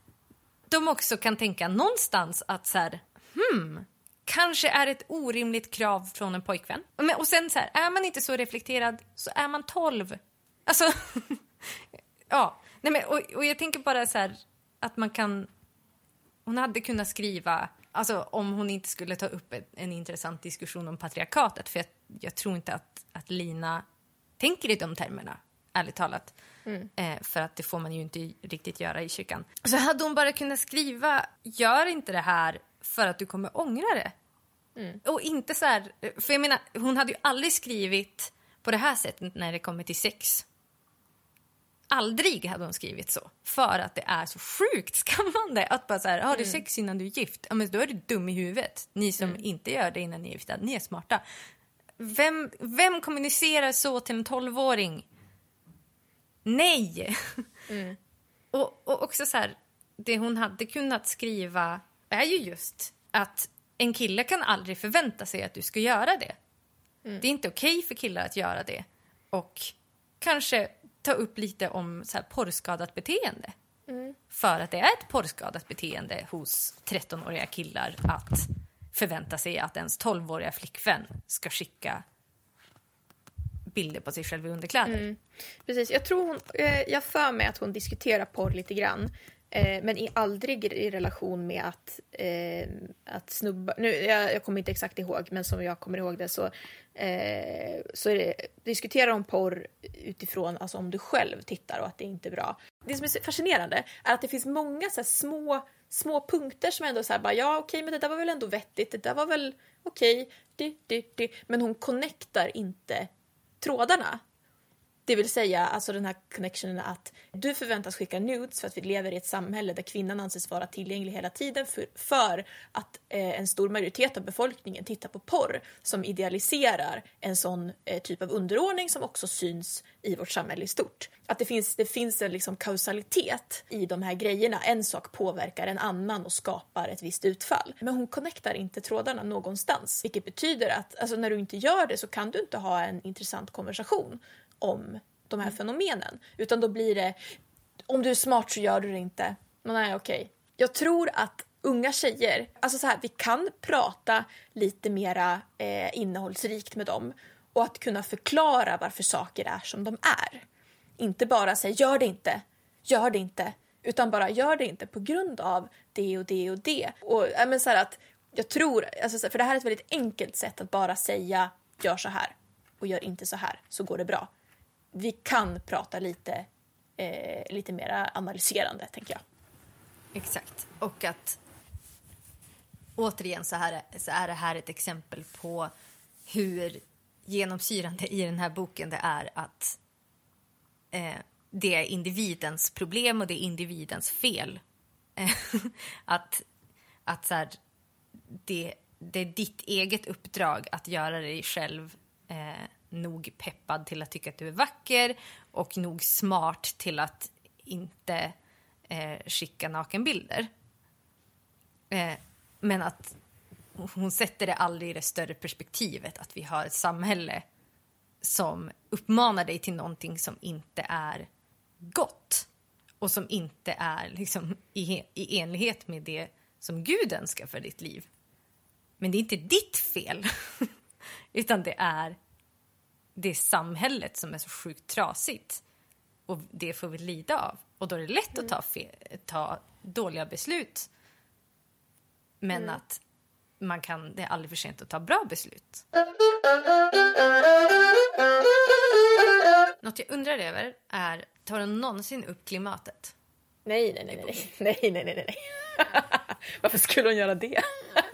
de också kan tänka någonstans att så här, hmm, kanske är ett orimligt krav från en pojkvän. Och sen så här, är man inte så reflekterad så är man 12. Alltså, ja. Nej, men, och, och jag tänker bara så här att man kan... Hon hade kunnat skriva, alltså om hon inte skulle ta upp en, en intressant diskussion om patriarkatet, för jag, jag tror inte att, att Lina tänker i de termerna, ärligt talat. Mm. Eh, för att det får man ju inte riktigt göra i kyrkan. Så hade hon bara kunnat skriva, gör inte det här för att du kommer ångra det. Mm. Och inte så här, för jag menar, hon hade ju aldrig skrivit på det här sättet när det kommer till sex. Aldrig hade hon skrivit så. För att det är så sjukt skammande att bara så här, har du mm. sex innan du är gift? Ja men då är du dum i huvudet. Ni som mm. inte gör det innan ni är gifta, ni är smarta. Vem, vem kommunicerar så till en tolvåring? Nej! Mm. och, och också så här, det hon hade kunnat skriva är ju just att en kille kan aldrig förvänta sig att du ska göra det. Mm. Det är inte okej för killar att göra det. Och kanske ta upp lite om så här porrskadat beteende. Mm. För att det är ett porrskadat beteende hos 13-åriga killar att förvänta sig att ens 12-åriga flickvän ska skicka bilder på sig själv i underkläder. Mm. Precis, jag tror hon, eh, jag för mig att hon diskuterar porr lite grann. Eh, men i, aldrig i relation med att, eh, att snubbar, nu, jag, jag, kommer inte exakt ihåg, men som jag kommer ihåg det så, eh, så det, diskuterar hon porr utifrån alltså, om du själv tittar och att det inte är bra. Det som är fascinerande är att det finns många så här, små, små punkter som ändå så här, bara, ja okej okay, men det där var väl ändå vettigt, det där var väl okej, okay, men hon connectar inte trådarna. Det vill säga alltså den här connectionen att du förväntas skicka nudes för att vi lever i ett samhälle där kvinnan anses vara tillgänglig hela tiden för, för att eh, en stor majoritet av befolkningen tittar på porr som idealiserar en sån eh, typ av underordning som också syns i vårt samhälle i stort. Att det finns, det finns en liksom kausalitet i de här grejerna. En sak påverkar en annan och skapar ett visst utfall. Men hon connectar inte trådarna någonstans. Vilket betyder att alltså, när du inte gör det så kan du inte ha en intressant konversation om de här fenomenen. Utan då blir det, om du är smart så gör du det inte. Nej, okej. Okay. Jag tror att unga tjejer, alltså så här, vi kan prata lite mera eh, innehållsrikt med dem och att kunna förklara varför saker är som de är. Inte bara säga gör det inte, gör det inte, utan bara gör det inte på grund av det och det och det. Och äh, men så att jag tror, alltså, för det här är ett väldigt enkelt sätt att bara säga gör så här och gör inte så här så går det bra. Vi kan prata lite, eh, lite mer analyserande tänker jag. Exakt. Och att återigen så, här, så är det här ett exempel på hur genomsyrande i den här boken det är att eh, det är individens problem och det är individens fel. att att så här, det, det är ditt eget uppdrag att göra dig själv eh, nog peppad till att tycka att du är vacker och nog smart till att inte eh, skicka nakenbilder. Eh, men att hon sätter det aldrig i det större perspektivet att vi har ett samhälle som uppmanar dig till någonting som inte är gott och som inte är liksom i, i enlighet med det som Gud önskar för ditt liv. Men det är inte ditt fel, utan det är det samhället som är så sjukt trasigt. Och det får vi lida av. Och då är det lätt att ta, ta dåliga beslut. Men mm. att man kan, det är aldrig för sent att ta bra beslut. Något jag undrar över är, tar hon någonsin upp klimatet? Nej, nej, nej, nej, nej, nej, nej, nej. Varför skulle hon göra det?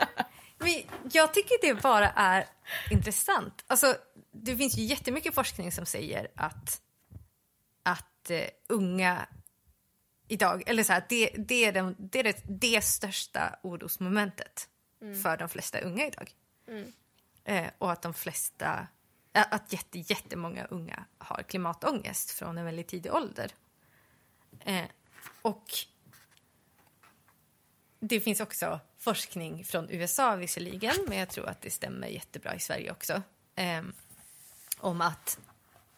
Men jag tycker det bara är intressant. Alltså, det finns ju jättemycket forskning som säger att, att uh, unga idag, eller så här, det, det, är den, det är det, det största orosmomentet mm. för de flesta unga idag. Mm. Eh, och att de flesta, att jätte, jättemånga unga har klimatångest från en väldigt tidig ålder. Eh, och det finns också forskning från USA visserligen, men jag tror att det stämmer jättebra i Sverige också. Eh, om att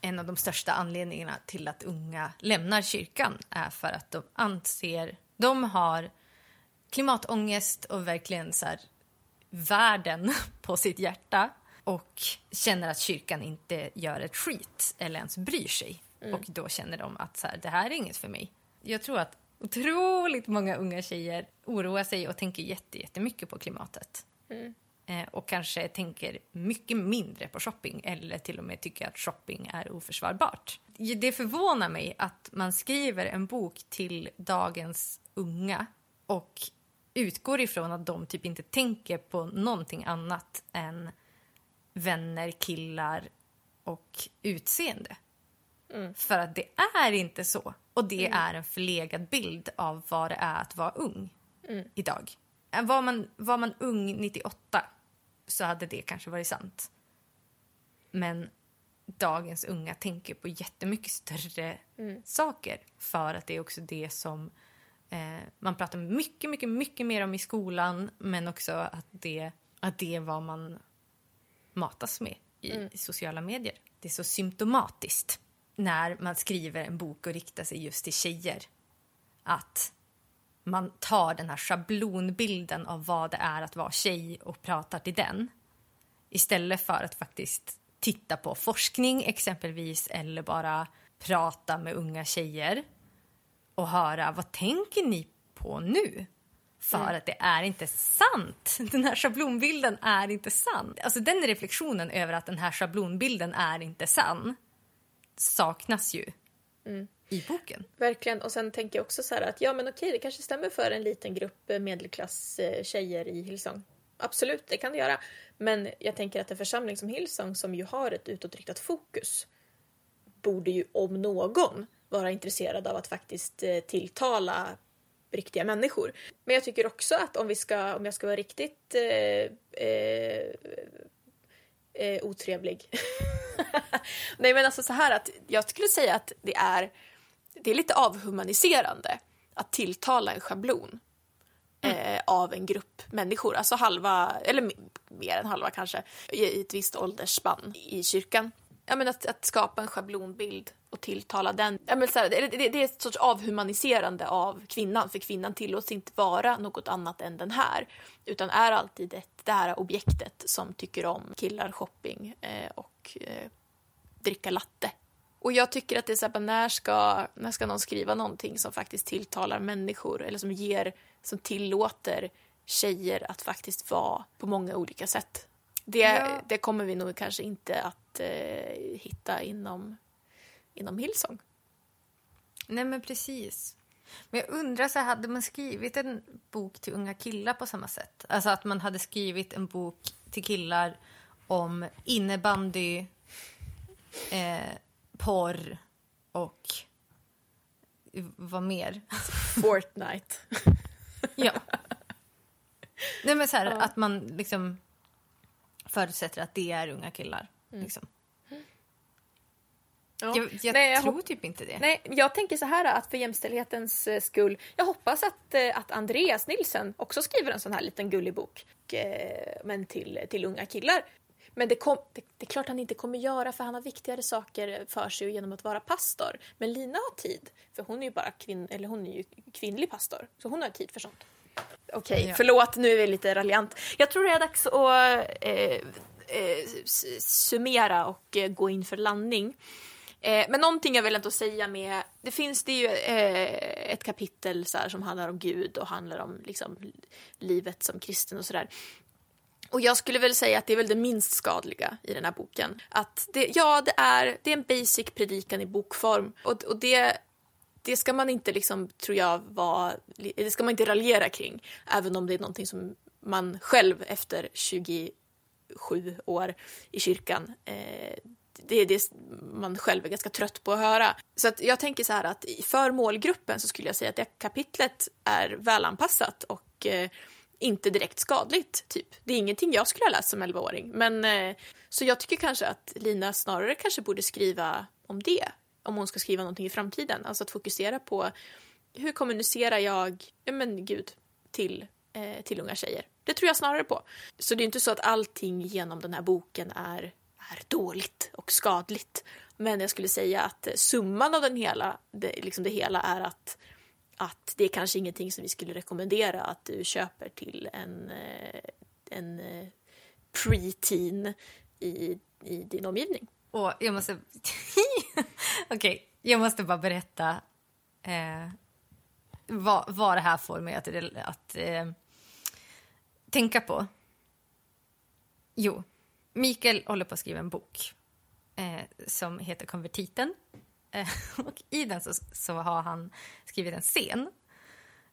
en av de största anledningarna till att unga lämnar kyrkan är för att de anser, de har klimatångest och verkligen så här, världen på sitt hjärta och känner att kyrkan inte gör ett skit eller ens bryr sig. Mm. Och då känner de att så här, det här är inget för mig. Jag tror att otroligt många unga tjejer oroar sig och tänker jättemycket på klimatet. Mm. Eh, och kanske tänker mycket mindre på shopping eller till och med tycker att shopping är oförsvarbart. Det förvånar mig att man skriver en bok till dagens unga och utgår ifrån att de typ inte tänker på någonting annat än vänner, killar och utseende. Mm. För att det är inte så. Och det mm. är en förlegad bild av vad det är att vara ung mm. idag. Var man, var man ung 98 så hade det kanske varit sant. Men dagens unga tänker på jättemycket större mm. saker för att det är också det som eh, man pratar mycket, mycket, mycket mer om i skolan men också att det, att det är vad man matas med i, mm. sociala medier. Det är så symptomatiskt när man skriver en bok och riktar sig just till tjejer att man tar den här schablonbilden av vad det är att vara tjej och pratar till den istället för att faktiskt titta på forskning exempelvis eller bara prata med unga tjejer och höra vad tänker ni på nu? För mm. att det är inte sant. Den här schablonbilden är inte sann. Alltså den reflektionen över att den här schablonbilden är inte sann saknas ju mm i boken. Verkligen. Och sen tänker jag också så att ja men okej det kanske stämmer för en liten grupp eh, medelklass eh, tjejer i Hillsong. Absolut, det kan det göra. Men jag tänker att en församling som Hillsong som ju har ett utåtriktat fokus borde ju om någon vara intresserad av att faktiskt eh, tilltala riktiga människor. Men jag tycker också att om, vi ska, om jag ska vara riktigt eh, eh, eh, otrevlig. Nej men alltså så här att jag skulle säga att det är, det är lite avhumaniserande att tilltala en schablon eh, av en grupp människor, alltså halva, eller mer än halva kanske, i ett visst åldersspann i kyrkan. Ja, men att, att skapa en schablonbild och tilltala den. Ja, men så här, det, det, det är ett sorts avhumaniserande av kvinnan, för kvinnan tillåts inte vara något annat än den här, utan är alltid ett, det här objektet som tycker om killar, shopping eh, och eh, dricka latte. Och jag tycker att det är så här, när ska, när ska någon skriva någonting som faktiskt tilltalar människor eller som ger, som tillåter tjejer att faktiskt vara på många olika sätt. Det, Ja. det kommer vi nog kanske inte att eh, hitta inom, inom Hillsong. Nej, men precis. Men jag undrar, så hade man skrivit en bok till unga killar på samma sätt? Alltså att man hade skrivit en bok till killar om innebandy, eh, porr och vad mer? Fortnite. Ja. Nej, men så här, att man liksom förutsätter att det är unga killar. Liksom. Ja. Jag, jag Nej, tror typ inte det. Nej, jag tänker så här att för jämställdhetens eh, skull, jag hoppas att, eh, att Andreas Nilsen också skriver en sån här liten gullig bok, eh, men till, till unga killar. Men det, kom, det, det är klart han inte kommer göra för han har viktigare saker för sig genom att vara pastor. Men Lina har tid, för hon är ju bara kvinn, eller hon är ju kvinnlig pastor, så hon har tid för sånt. Okej, Ja. förlåt, nu är vi lite raljant. Jag tror det är dags att eh, eh, summera och eh, gå in för landning. Eh, men någonting jag vill ändå säga med, det finns det ju eh, ett kapitel så här, som handlar om Gud och handlar om liksom, livet som kristen och sådär. Och jag skulle väl säga att det är väl det minst skadliga i den här boken. Att det, ja, det är, det är en basic predikan i bokform. Och, och det, det ska man inte liksom, tror jag, vara, det ska man inte raljera kring. Även om det är någonting som man själv efter 27 år i kyrkan eh, det är det man själv är ganska trött på att höra. Så att jag tänker så här att för målgruppen så skulle jag säga att det kapitlet är välanpassat och eh, inte direkt skadligt. Typ. Det är ingenting jag skulle ha läst som 11-åring. Men, eh, så jag tycker kanske att Lina snarare kanske borde skriva om det. Om hon ska skriva någonting i framtiden. Alltså att fokusera på hur kommunicerar jag, ja men gud, till, eh, till unga tjejer. Det tror jag snarare på. Så det är inte så att allting genom den här boken är, är dåligt och skadligt. Men jag skulle säga att summan av den hela, det, liksom det hela är att, att det är kanske ingenting som vi skulle rekommendera att du köper till en, eh, en preteen pre-teen i, i din omgivning. Och jag måste... Okej, jag måste bara berätta eh, vad, vad det här får mig att, att eh, tänka på. Jo, Mikael håller på att skriva en bok eh, som heter Konvertiten. Eh, och I den så, så har han skrivit en scen.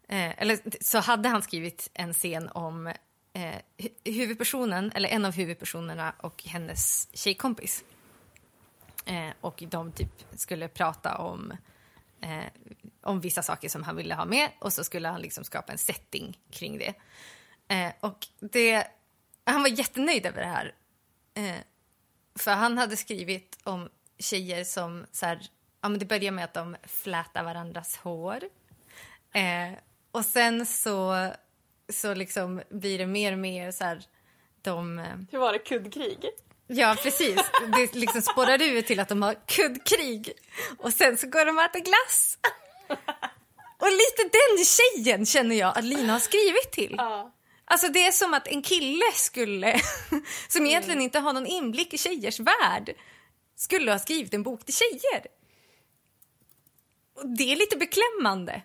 Eh, eller så hade han skrivit en scen om eh, huvudpersonen, eller en av huvudpersonerna och hennes tjejkompis. Eh, och de typ skulle prata om, eh, om vissa saker som han ville ha med och så skulle han liksom skapa en setting kring det. Eh, och det, han var jättenöjd över det här. Eh, för han hade skrivit om tjejer som så här, ja men det börjar med att de flätar varandras hår. Eh, och sen så, så liksom blir det mer och mer så här, de... eh, Hur var det kuddkrig? Ja, precis. Det liksom spårar ut till att de har kuddkrig. Och sen så går de och äter glass. Och lite den tjejen känner jag att Lina har skrivit till. Ja. Alltså det är som att en kille skulle, som egentligen inte har någon inblick i tjejers värld, skulle ha skrivit en bok till tjejer. Och det är lite beklämmande.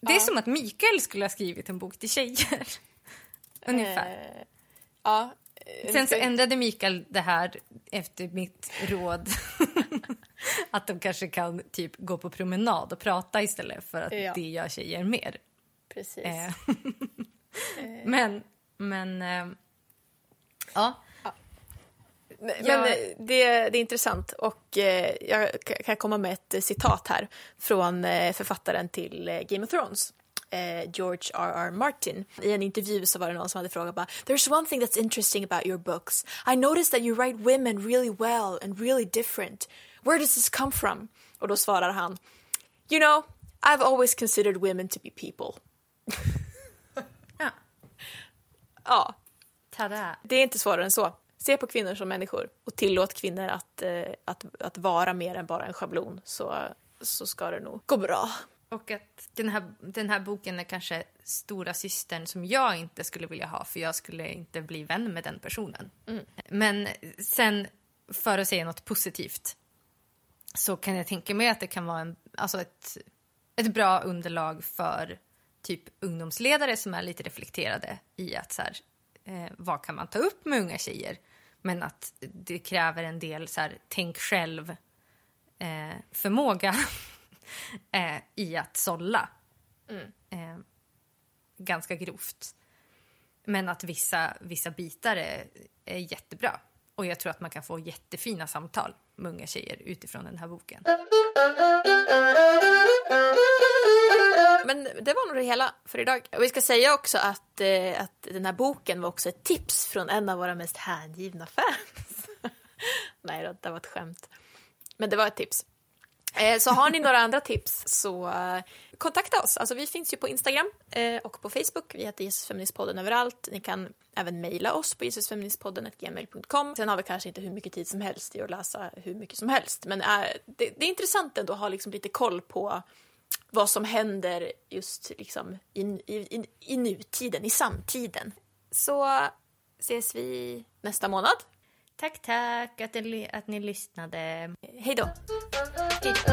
Det är Ja. som att Mikael skulle ha skrivit en bok till tjejer. Ungefär. Eh, ja. eh, Sen så ändrade Mikael det här efter mitt råd. att de kanske kan typ gå på promenad och prata istället för att Ja. det gör tjejer mer. Precis. Eh, men, men... Eh, ja. Ja. Men Ja. det, det är intressant och eh, jag kan komma med ett eh, citat här från eh, författaren till eh, Game of Thrones. eh, George R.R. Martin. I en intervju så var det någon som hade frågat bara “There's one thing that's interesting about your books. I noticed that you write women really well and really different. Where does this come from?” Och då svarar han “You know, I've always considered women to be people.” Ja. Ja, Tada. det är inte svårare än så. Se på kvinnor som människor och tillåt kvinnor att, eh, att, att vara mer än bara en schablon så, så ska det nog gå bra. Och att den här, den här boken är kanske stora systern som jag inte skulle vilja ha för jag skulle inte bli vän med den personen. Men sen, för att säga något positivt, så kan jag tänka mig att det kan vara en, alltså ett, ett bra underlag för typ ungdomsledare som är lite reflekterade i att så här, eh, vad kan man ta upp med unga tjejer? Men att det kräver en del så här, tänk själv eh, förmåga eh, i att sålla. Eh, ganska grovt. Men att vissa, vissa bitar är, är jättebra. Och jag tror att man kan få jättefina samtal med unga tjejer utifrån den här boken. Alltså- Men det var nog det hela för idag. Och vi ska säga också att, eh, att den här boken var också ett tips från en av våra mest hängivna fans. Nej då, det var ett skämt. Men det var ett tips. Eh, Så har ni några andra tips så eh, kontakta oss. Alltså vi finns ju på Instagram eh, och på Facebook. Vi heter Jesusfeministpodden överallt. Ni kan även mejla oss på jesusfeministpodden.gmail.com. Sen har vi kanske inte hur mycket tid som helst i att läsa hur mycket som helst. Men eh, det, det är intressant ändå att ha liksom lite koll på vad som händer just liksom i, i, i nutiden, i samtiden. Så ses vi nästa månad. Tack, tack att ni, att ni lyssnade. Hej då. Hej då.